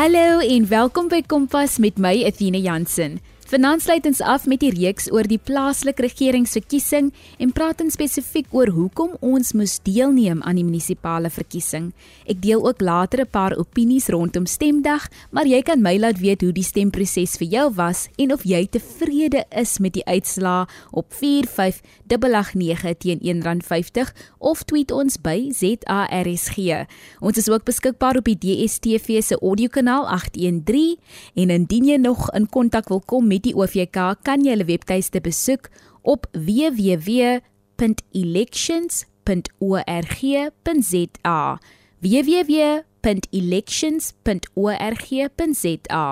Hallo en welkom by Kompas met my Athena Jansen. Vanaand sluit ons af met die reeks oor die plaaslike regeringsverkiesing en praat in spesifiek oor hoekom ons moes deelneem aan die munisipale verkiesing. Ek deel ook later 'n paar opinies rondom stemdag, maar jy kan my laat weet hoe die stemproses vir jou was en of jy tevrede is met die uitslae op 45889 teen R1.50 of tweet ons by ZARSG. Ons is ook beskikbaar op die DSTV se audiokanaal 813 en indien jy nog in kontak wil kom met die OVK kan jy hulle webtuiste besoek op www.elections.org.za www.elections.org.za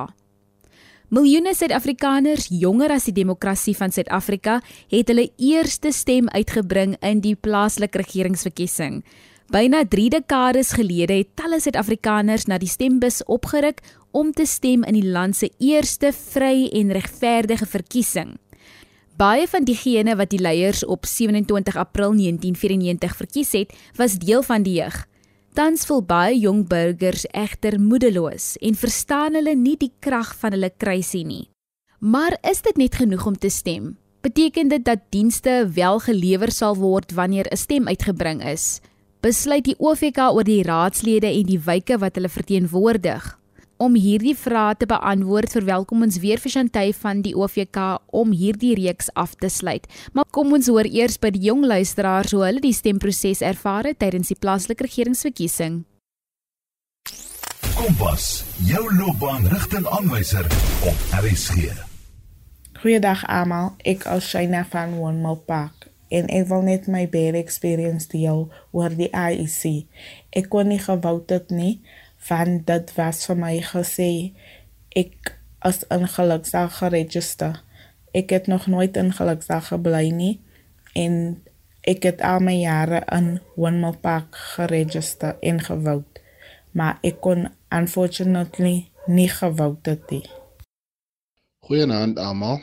Miljoene Suid-Afrikaners jonger as die demokrasie van Suid-Afrika het hulle eerste stem uitgebring in die plaaslike regeringsverkiesing. Byna 3 dekades gelede het talle Suid-Afrikaners na die stembus opgeruk om te stem in die land se eerste vry en regverdige verkiesing. Baie van diegene wat die leiers op 27 April 1994 verkies het, was deel van die jeug. Tans voel baie jong burgers egter moedeloos en verstaan hulle nie die krag van hulle kruisie nie. Maar is dit net genoeg om te stem? Beteken dit dat dienste wel gelewer sal word wanneer 'n stem uitgebring is? Besluit die OFK oor die raadslede en die wyke wat hulle verteenwoordig? Om hierdie vrae te beantwoord, verwelkom ons weer vir Chantay van die OVK om hierdie reeks af te sluit. Maar kom ons hoor eers by die jong luisteraars hoe hulle die stemproses ervaar het tydens die plaaslike regeringsverkiesing. Kompas, jou loopbaanrigtingaanwyser op RSG. Goeiedag almal, ek is Shaina van One Park en ek wil net my baie experience deel oor die IEC. Ek kon nie gewout het nie van dit was vir my gesê ek as in geluksdag geregistreer. Ek het nog nooit in geluksdag gebly nie en ek het al my jare in Windmill Park geregistreer en gewout. Maar ek kon unfortunately nie gewout het nie. Goeienaand almal.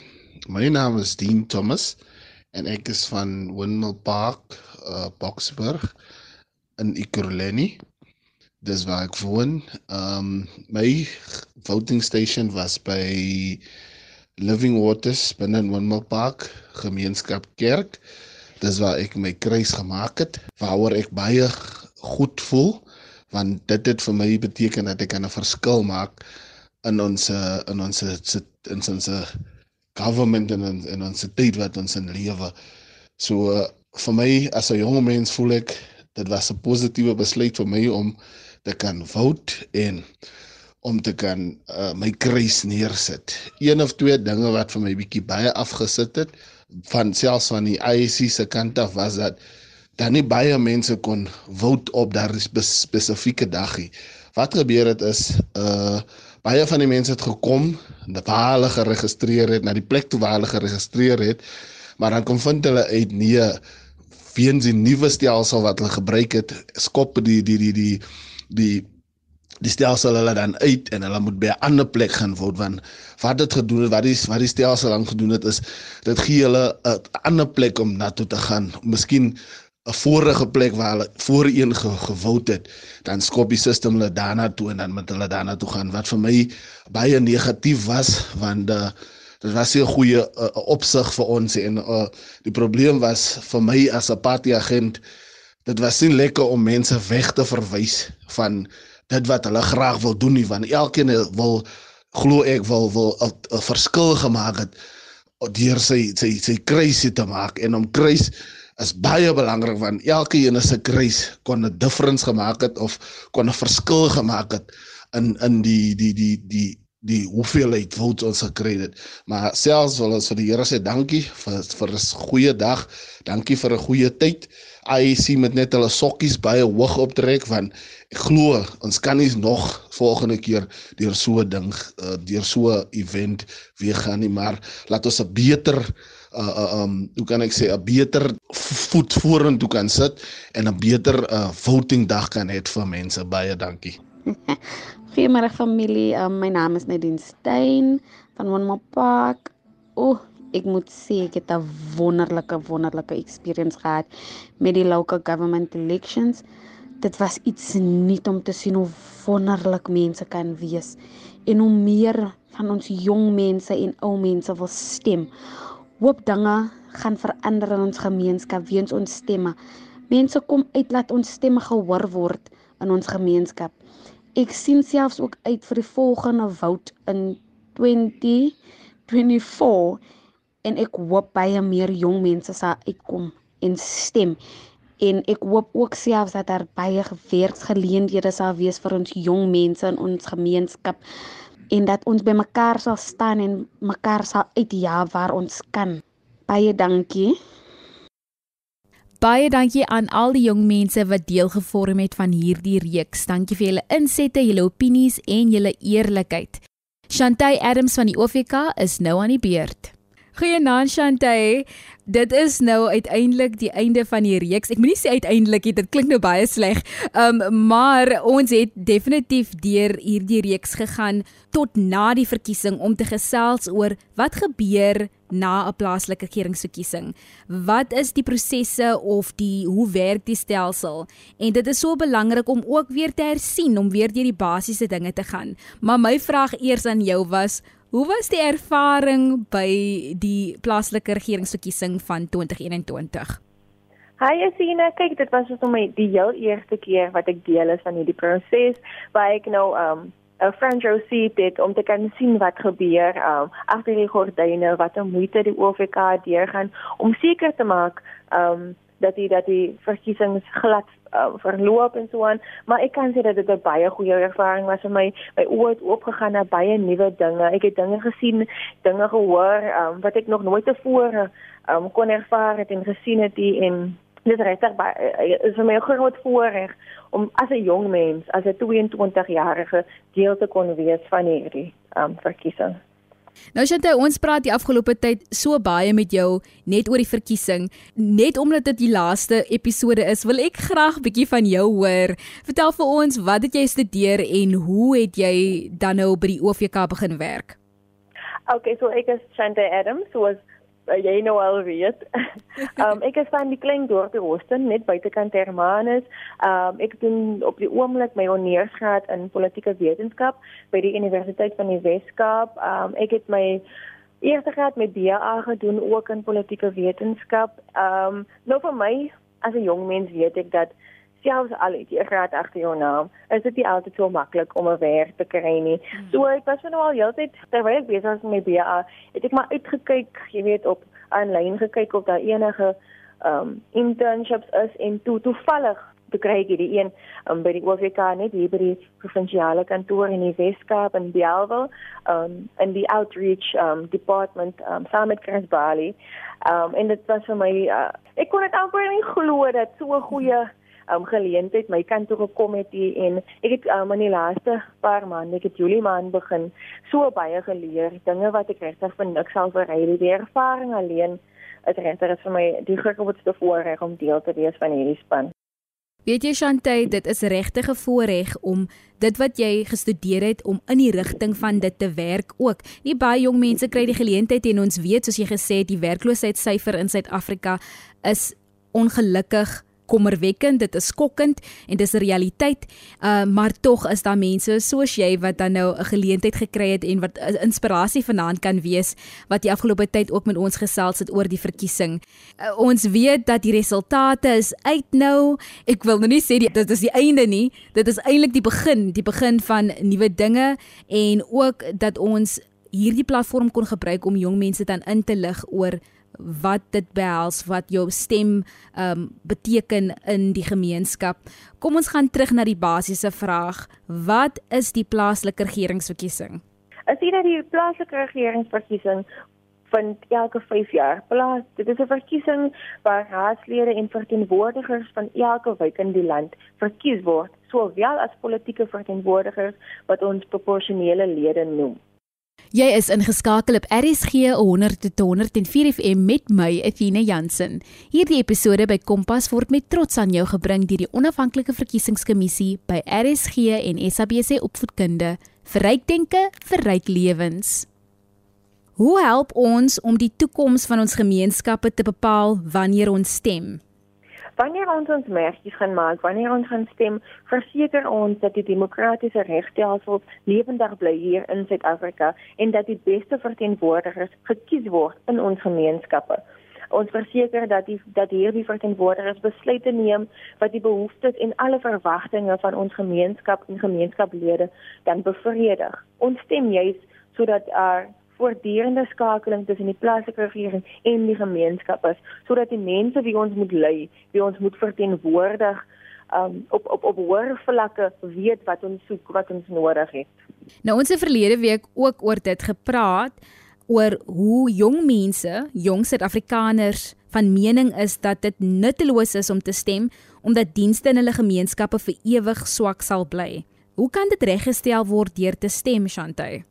My naam is Dean Thomas en ek is van Windmill Park, uh, Boksburg in Ekurhuleni dis waar ek woon. Um, my voting station was by Living Waters binne in Windmill Park Gemeenskap Kerk. Dis waar ek my kruis gemaak het, waaroor ek baie goed voel want dit het vir my beteken dat ek 'n verskil maak in ons in ons in ons government en in, in ons tyd wat ons in lewe. So uh, vir my as 'n jong mens voel ek dit was 'n positiewe besluit vir my om te kan vote en om te kan uh, my kruis neersit. Een of twee dinge wat vir my bietjie baie afgesit het van selfs van die IEC se kant af was dat dan nie baie mense kon vote op daardie spesifieke dagie. Wat gebeur het is uh baie van die mense het gekom, waar hulle geregistreer het, na die plek toe waar hulle geregistreer het, maar dan kom vind hulle uit nee weens die nuwe stelsel wat hulle gebruik het, skop die die die die die die stelsel hulle dan uit en hulle moet by 'n ander plek gaan word want wat dit gedoen het wat die wat die stelsel dan gedoen het is dit gee hulle 'n ander plek om na toe te gaan. Miskien 'n vorige plek waar hulle voorheen ge, gewout het dan skop die stelsel hulle daarna toe en dan moet hulle daarna toe gaan. Wat vir my baie negatief was want uh, dit was 'n goeie uh, opsig vir ons en uh, die probleem was vir my as 'n partyagent dit was nie lekker om mense weg te verwys van dit wat hulle graag wil doen nie want elkeen wil glo ek wil wil 'n verskil gemaak het deur sy sy sy kruisie te maak en om kruis is baie belangrik want elke een se kruis kon 'n difference gemaak het of kon 'n verskil gemaak het in in die die die die die hoeveelheid votes ons gekry het. Maar selfs wil ons vir die Here sê dankie vir vir 'n goeie dag. Dankie vir 'n goeie tyd. IEC met net hulle sokkies baie hoog optrek want ek glo ons kan nie nog volgende keer deur so 'n ding uh, deur so 'n event weer gaan nie maar laat ons 'n beter uh, uh um hoe kan ek sê 'n beter voet vorentoe kan sit en 'n beter uh voting dag kan hê vir mense baie dankie Goeiemôre familie um, my naam is Nadine Stein van Wondermore Park Ooh ek moet sê ek het 'n wonderlike wonderlike experience gehad met die local government elections. dit was iets nuut om te sien hoe wonderlik mense kan wees en hoe meer van ons jong mense en ou mense wil stem. Hoop dinge gaan verander in ons gemeenskap weens ons stemme. Mense kom uit laat ons stemme gehoor word in ons gemeenskap. Ek sien selfs ook uit vir die volgende vote in 2024 en ek hoop baie meer jong mense sal uitkom en stem. En ek hoop ook selfs dat daar baie werksgeleenthede sal wees vir ons jong mense in ons gemeenskap en dat ons bymekaar sal staan en mekaar sal uitjaag waar ons kan. Baie dankie. Baie dankie aan al die jong mense wat deel gevorm het van hierdie reeks. Dankie vir julle insette, julle opinies en julle eerlikheid. Shantay Adams van die OFK is nou aan die beurt. Goeienaand Shantay. Dit is nou uiteindelik die einde van die reeks. Ek moenie sê uiteindelik nie, dit klink nou baie sleg. Um maar ons het definitief deur hierdie reeks gegaan tot na die verkiesing om te gesels oor wat gebeur na 'n plaaslike regeringsverkiesing. Wat is die prosesse of die hoe werk die stelsel? En dit is so belangrik om ook weer te hersien om weer deur die basiese dinge te gaan. Maar my vraag eers aan jou was Hoe was die ervaring by die plaaslike regeringsverkiesing van 2021? Hi Asina, kyk dit was vir my die heel eerste keer wat ek deel is van hierdie proses waar ek nou um 'n front row seat het om te kan sien wat gebeur um agter die gordyne, wat 'n moeite die OFK deurgaan om seker te maak um dat die dat die verkiesings glad uh, verloop en so aan, maar ek kan sê dat dit 'n baie goeie ervaring was vir my. My oë het oopgegaan na baie nuwe dinge. Ek het dinge gesien, dinge gehoor um, wat ek nog nooit tevore um, kon ervaar het en gesien het die, en dit regtig baie uh, is vir my 'n groot voorreg om as 'n jong mens, as 'n 22-jarige deel te kon wees van hierdie um, verkiesing. Nou Shante, ons praat die afgelope tyd so baie met jou net oor die verkiesing. Net omdat dit die laaste episode is, wil ek graag bietjie van jou hoor. Vertel vir ons, wat het jy studeer en hoe het jy dan nou by die OVK begin werk? Okay, so ek is Shante Adams, so was jy nou al weet. um ek is van die klein dorp in Oosten, net buitekant Hermanus. Um ek doen op die oomblik my honeursgraad in politieke wetenskap by die Universiteit van die Wes-Kaap. Um ek het my eerste graad met BA gedoen ook in politieke wetenskap. Um nou vir my as 'n jong mens weet ek dat selfs al het jy 'n graad agter jou naam, is dit nie altyd so maklik om 'n werk te kry nie. Hmm. So ek was nou al heeltyd terwyl ek besig was met my BA, het ek maar uitgekyk, jy weet op aanlyn gekyk of daar enige um internships is en toe toevallig te kry ek die een um, by die OVK net hier by die provinsiale kantoor in die Weskaap in Bellville um in die outreach um department um saam met Chris Bali. Um en dit was vir my uh, ek kon dit amper nie glo dat so 'n goeie hmm um, geleentheid my kant toe gekom het hier en ek het um, in die laaste paar maande, ek het Julie maand begin so baie geleer, dinge wat ek regtig vir niks sal verry, die ervaring alleen is regtig vir my die grootste voorreg om deel te wees van hierdie span. Weet jy Shantay, dit is regtig 'n voorreg om dit wat jy gestudeer het om in die rigting van dit te werk ook. Nie baie jong mense kry die geleentheid en ons weet soos jy gesê het die werkloosheidssyfer in Suid-Afrika is ongelukkig kommerwekkend, dit is skokkend en dis 'n realiteit. Uh maar tog is daar mense soos jy wat dan nou 'n geleentheid gekry het en wat inspirasie vanaand kan wees wat die afgelope tyd ook met ons gesels het oor die verkiesing. Uh, ons weet dat die resultate is uit nou. Ek wil nou nie sê die, dit is die einde nie. Dit is eintlik die begin, die begin van nuwe dinge en ook dat ons hierdie platform kon gebruik om jong mense dan in te lig oor wat dit behels wat jou stem um beteken in die gemeenskap. Kom ons gaan terug na die basiese vraag. Wat is die plaaslike regeringsverkiesing? As jy na die plaaslike regeringsverkiesing van elke 5 jaar plaas, dit is 'n verkiesing waar raadslede en verteenwoordigers van elke wijk in die land verkies word, sowel as politieke verteenwoordigers wat ons proporsionele lede noem. Jy is ingeskakel op RSG 100.104 FM met my Athena Jansen. Hierdie episode by Kompas word met trots aan jou gebring deur die Onafhanklike Verkiesingskommissie by RSG en SABC Opvoedkunde vir ryk denke vir ryk lewens. Hoe help ons om die toekoms van ons gemeenskappe te bepaal wanneer ons stem? Wanneer ons ons merkies gaan maak, wanneer ons gaan stem, verseker ons dat die demokratiese regstelsel lewendig bly hier in Suid-Afrika en dat die beste verteenwoordigers gekies word in ons gemeenskappe ons verseker dat die dat hierdie verteenwoordigers besluite neem wat die behoeftes en alle verwagtinge van ons gemeenskap en gemeenskaplede dan bevredig. Ons stem juis sodat daar voortdurende skakeling tussen die plaaslike regering en die gemeenskap is sodat die mense wie ons moet lei, wie ons moet verteenwoordig um, op op op hoër vlakke weet wat ons soek, wat ons nodig het. Nou ons het verlede week ook oor dit gepraat oor hoe jong mense, jong Suid-Afrikaners van mening is dat dit nutteloos is om te stem omdat dienste in hulle gemeenskappe vir ewig swak sal bly. Hoe kan dit reggestel word deur te stem, Shantay?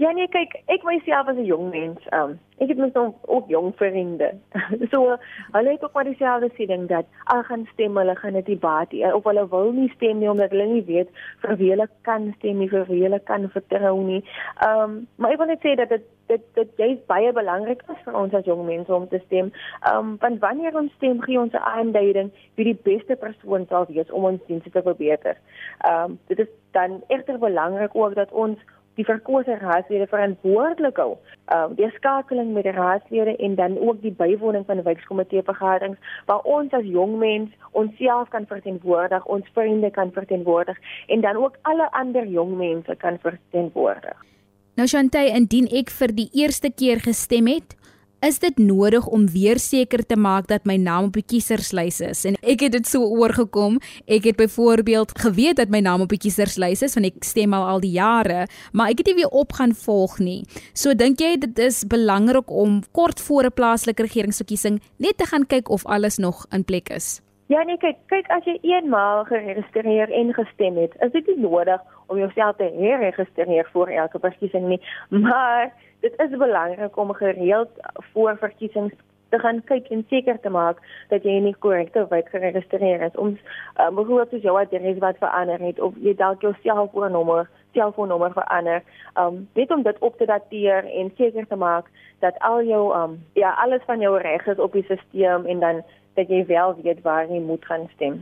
Ja nee, kyk, ek myself as 'n jong mens, um, ek het mos ook jong vriende. so hulle het ook maar dieselfde siening dat al gaan stem, hulle gaan dit baat nie of hulle wil nie stem nie omdat hulle nie weet vir wie hulle kan stem nie, vir wie hulle kan vertrou nie. Ehm, um, maar ek wil net sê dat dit dit dit jy's baie belangrik is vir ons as jong mense om te stem. Ehm, um, want wanneer ons stem, gee ons 'n aanduiding wie die beste persoon sal wees om ons dienste te verbeter. Ehm, um, dit is dan egter belangrik ook dat ons die verkose raadslede verantwoordelik hou. Ehm uh, die skakeling met die raadslede en dan ook die bywoning van wijkkomitee vergaderings waar ons as jong mens onsself kan verteenwoordig, ons vriende kan verteenwoordig en dan ook alle ander jong mense kan verteenwoordig. Nou Shantay, indien ek vir die eerste keer gestem het, is dit nodig om weer seker te maak dat my naam op die kieserslys is. En ek het dit so oorgekom. Ek het byvoorbeeld geweet dat my naam op die kieserslys is want ek stem al al die jare, maar ek het nie weer op gaan volg nie. So dink jy dit is belangrik om kort voor 'n plaaslike regeringsverkiesing net te gaan kyk of alles nog in plek is? Ja nee, kyk, kyk as jy eenmaal geregistreer en gestem het, is dit nie nodig om jouself te herregistreer voor elke verkiesing nie, maar dit is belangrik om gereeld voor verkiesings te gaan kyk en seker te maak dat jy in die korrekte wyk geregistreer is. Ons uh, byvoorbeeld soos jou adres wat verander het of jy dalk jou selfoonnommer, selfoonnommer verander, um net om dit op te dateer en seker te maak dat al jou um ja, alles van jou reg is op die stelsel en dan dat jy wel weet waar jy moet gaan stem.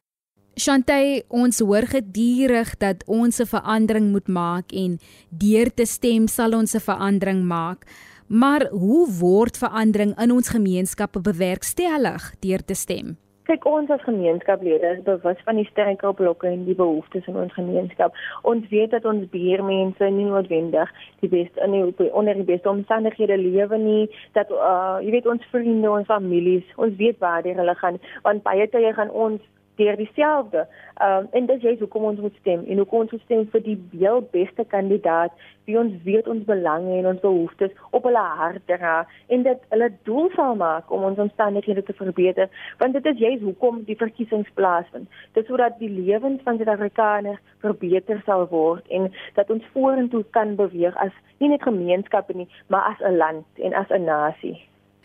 Shantay, ons hoor gedurig dat ons 'n verandering moet maak en deur te stem sal ons 'n verandering maak. Maar hoe word verandering in ons gemeenskappe bewerkstellig deur te stem? Kyk, ons as gemeenskaplede is bewus van die struikelblokke en die behoeftes in ons gemeenskap. Ons weet dat ons buurmense nie noodwendig die beste in die onder die beste omstandighede lewe nie, dat uh, jy weet ons vriende, ons families, ons weet waar hulle gaan, want baie tye gaan ons deur dieselfde. Ehm um, en dis juist hoekom ons moet stem en hoekom ons stem vir die heel beste kandidaat wie ons weet ons belange en ons behoeftes op hulle hart dra en dit hulle doel sal maak om ons omstandighede te verbeter want dit is juist hoekom die verkiesings plaasvind. Dit sodat die lewens van Suid-Afrikaners verbeter sal word en dat ons vorentoe kan beweeg as nie net gemeenskappe nie, maar as 'n land en as 'n nasie.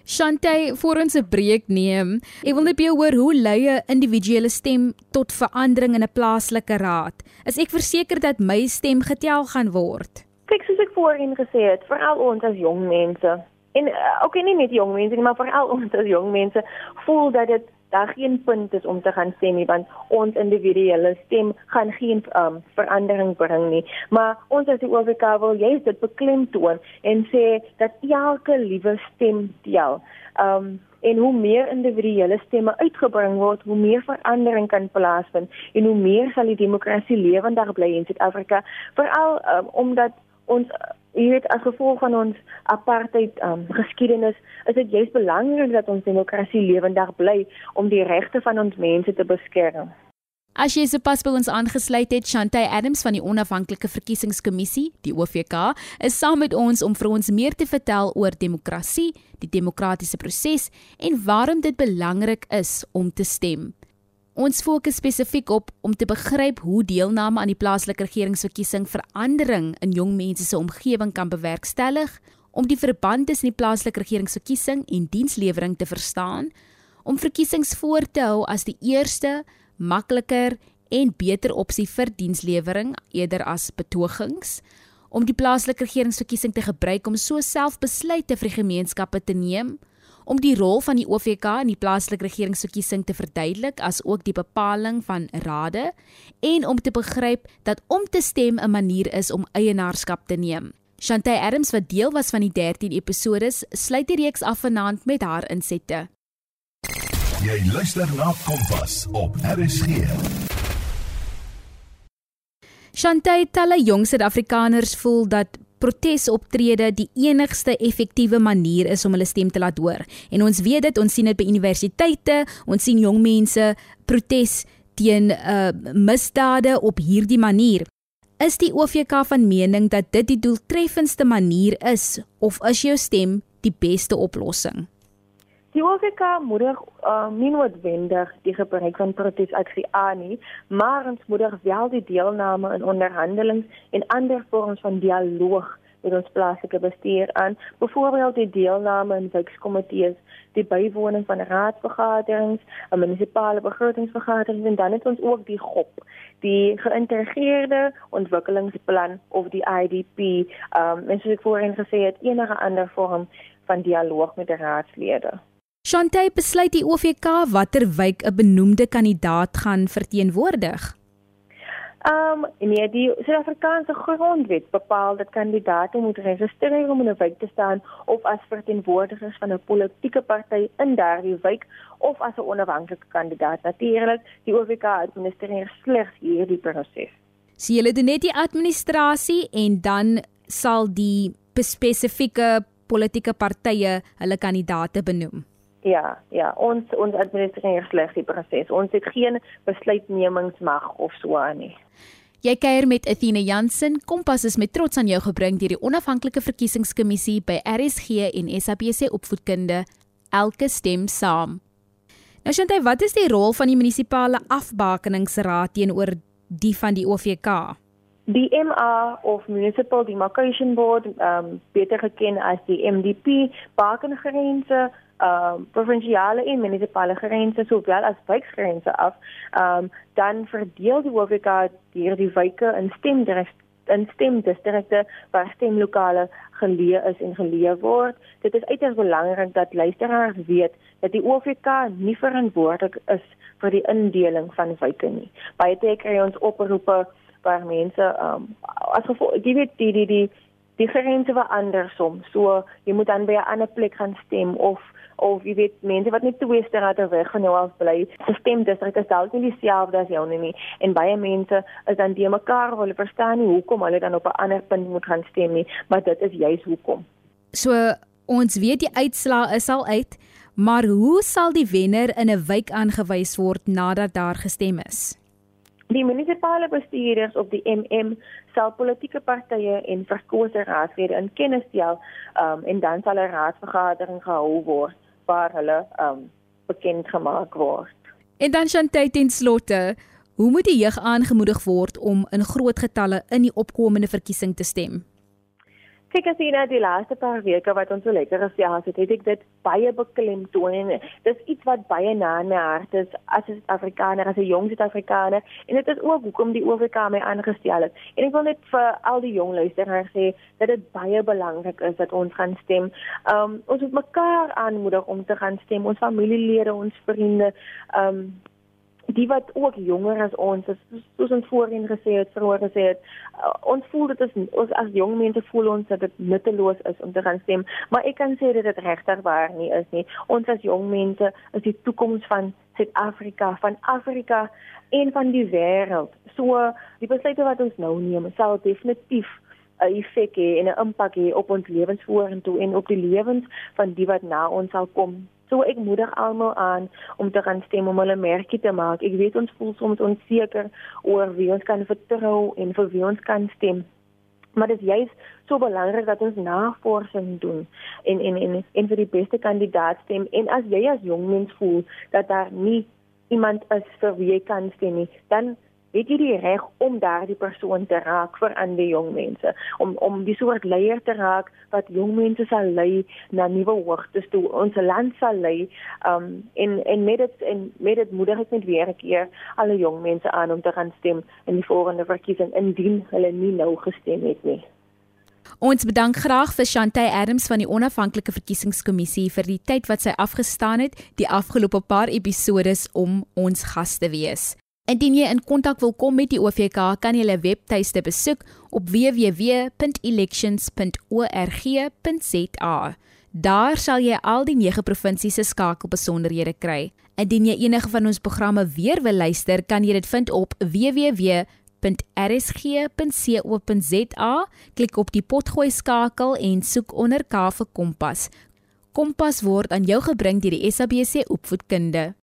Shantay, voor ons 'n breek neem, ek wil net jou hoor hoe lei 'n individuele stem tot verandering in 'n plaaslike raad? Is ek verseker dat my stem getel gaan word? Kyk, soos ek voorheen gesê het, veral ons as jong mense en uh, ook nie net jong mense nie, maar veral ons as jong mense voel dat dit daar geen punt is om te gaan stem nie want ons individuele stem gaan geen um, verandering bring nie. Maar ons as die OVK wil jy dit beklemtoon en sê dat elke liewe stem tel. Um, en hoe meer individuele stemme uitgebring word hoe meer verandering kan plaasvind en hoe meer sal die demokrasie lewendig bly in Suid-Afrika. Veral um, omdat ons jy weet as gevolg van ons apartheid um, geskiedenis is dit juist belangrik dat ons demokrasie lewendig bly om die regte van ons mense te beskerm. As jy sopas by ons aangesluit het, Shantay Adams van die Onafhanklike Verkiesingskommissie, die OVK, is saam met ons om vir ons meer te vertel oor demokrasie, die demokratiese proses en waarom dit belangrik is om te stem. Ons fokus spesifiek op om te begryp hoe deelname aan die plaaslike regeringsverkiesing verandering in jong mense se omgewing kan bewerkstellig, om die verband tussen die plaaslike regeringsverkiesing en dienslewering te verstaan, om verkiesings voor te hou as die eerste, makliker en beter opsie vir dienslewering eerder as betogings, om die plaaslike regeringsverkiesing te gebruik om so selfbesluite vir die gemeenskappe te neem om die rol van die OVK in die plaaslike regeringsverkiesing te verduidelik as ook die bepaling van rade en om te begryp dat om te stem 'n manier is om eienaarskap te neem. Shantay Adams wat deel was van die 13 episodes, sluit die reeks af vanaand met haar insette. Jy luister na Kompas op RSG. Shantay, talle jong Suid-Afrikaners voel dat protesoptrede die enigste effektiewe manier is om hulle stem te laat hoor. En ons weet dit, ons sien dit by universiteite, ons sien jong mense protes teen uh misdade op hierdie manier. Is die OVK van mening dat dit die doeltreffendste manier is of is jou stem die beste oplossing? Die OVK moedig uh, nie noodwendig die gebruik van protesaksie aan nie, maar ons moedig wel die deelname in onderhandelings en ander vorms van dialoog met ons plaaslike bestuur aan, byvoorbeeld die deelname in wijkkomitees, die bywoning van raadsvergaderings, 'n munisipale begrotingsvergadering en dan het ons ook die GOP, die geïntegreerde ontwikkelingsplan of die IDP, um, en soos ek voorheen gesê het, enige ander vorm van dialoog met die raadslede. Shantay besluit die OVK watter wijk 'n benoemde kandidaat gaan verteenwoordig. Um nee, die Suid-Afrikaanse grondwet bepaal dat kandidaate moet registreer om in 'n wijk te staan of as verteenwoordigers van 'n politieke party in daardie wijk of as 'n onafhanklike kandidaat. Natuurlik, die OVK administreer slegs hierdie proses. So julle doen net die administrasie en dan sal die spesifieke politieke partye hulle kandidaate benoem. Ja, ja, ons ons administreer slegs die proses. Ons het geen besluitnemingsmag of so aan nie. Jy kuier met Athena Jansen. Kompas is met trots aan jou gebring deur die onafhanklike verkiesingskommissie by RSG en SABC opvoedkunde. Elke stem saam. Nou Shantay, wat is die rol van die munisipale afbakeningsraad teenoor die van die OVK? Die MA of Municipal Demarcation Board, ehm um, beter geken as die MDP, baken grense ehm um, provinsiale en munisipale grense sowel as wijkgrense af. Ehm um, dan verdeel die OVK hierdie wyke in stemdistrikte in stemdistrikte waar stemlokale geleë is en geleë word. Dit is uiters belangrik dat luisteraars weet dat die OVK nie verantwoordelik is vir die indeling van wyke nie. Baie te kry ons oproepe waar mense um, as gevolg die weet die die die die grense verander soms. So jy moet dan by 'n ander plek gaan stem of of jy weet mense wat net twee strate weg van jou af bly. Die stemdistrik is dalk nie dieselfde as jou nie en baie mense is dan die mekaar hulle verstaan nie hoekom hulle dan op 'n ander punt moet gaan stem nie, maar dit is juis hoekom. So ons weet die uitslaa is al uit, maar hoe sal die wenner in 'n wijk aangewys word nadat daar gestem is? Die munisipale bestuurders op die MM sal politieke partye en verkose raadslede in kennis stel um, en dan sal 'n raadsvergadering gehou word waar hulle um bekend gemaak word. En dan Chantay ten slotte, hoe moet die jeug aangemoedig word om in groot getalle in die opkomende verkiesing te stem? Kyk as jy na die laaste paar weke wat ons so lekker gesels het, het ek dit baie beklemtoon. Dis iets wat baie na in my hart is as 'n Afrikaner, as 'n jong Suid-Afrikaner en dit is ook hoekom die OVK my aangestel het. En ek wil net vir al die jong luisteraars sê dat dit baie belangrik is dat ons gaan stem. Um ons moet mekaar aanmoedig om te gaan stem, ons familielede, ons vriende, um die wat ook jonger as ons is soos ons voorheen gesê het vroeër gesê het uh, ons voel dit is ons as jong mense voel ons dat dit nutteloos is om te gaan stem maar ek kan sê dat dit regtig waar nie is nie. Ons as jong mense is die toekoms van Suid-Afrika van Afrika en van die wêreld. So die besluite wat ons nou neem sal definitief 'n effek hê en 'n impak hê op ons lewens vorentoe en op die lewens van die wat na ons sal kom So ek moedig almal aan om te gaan stem om hulle merkie te maak. Ek weet ons voel soms onseker oor wie ons kan vertrou en vir wie ons kan stem. Maar dit is juist so belangrik dat ons navorsing doen en en en en vir die beste kandidaat stem en as jy as jong mens voel dat daar nie iemand is vir wie jy kan stem nie, dan het jy die reg om daardie persoon te raak vir ander jong mense om om die soort leier te raak wat jong mense sal lei na nuwe hoogtes toe ons land sal lei um en en met dit en met dit moedig ek net weer 'n keer alle jong mense aan om te gaan stem in die volgende verkiesing indien hulle nie nou gestem het nie Ons bedank graag vir Shantay Adams van die Onafhanklike Verkiesingskommissie vir die tyd wat sy afgestaan het die afgelope paar episodes om ons gas te wees. Indien jy in kontak wil kom met die OVK, kan jy hulle webtuiste besoek op www.elections.org.za. Daar sal jy al die 9 provinsies se skakelbesonderhede kry. Indien jy enige van ons programme weer wil luister, kan jy dit vind op www.rsg.co.za. Klik op die potgooi skakel en soek onder K vir Kompas. Kompas word aan jou gebring deur die SABC Opvoedkunde.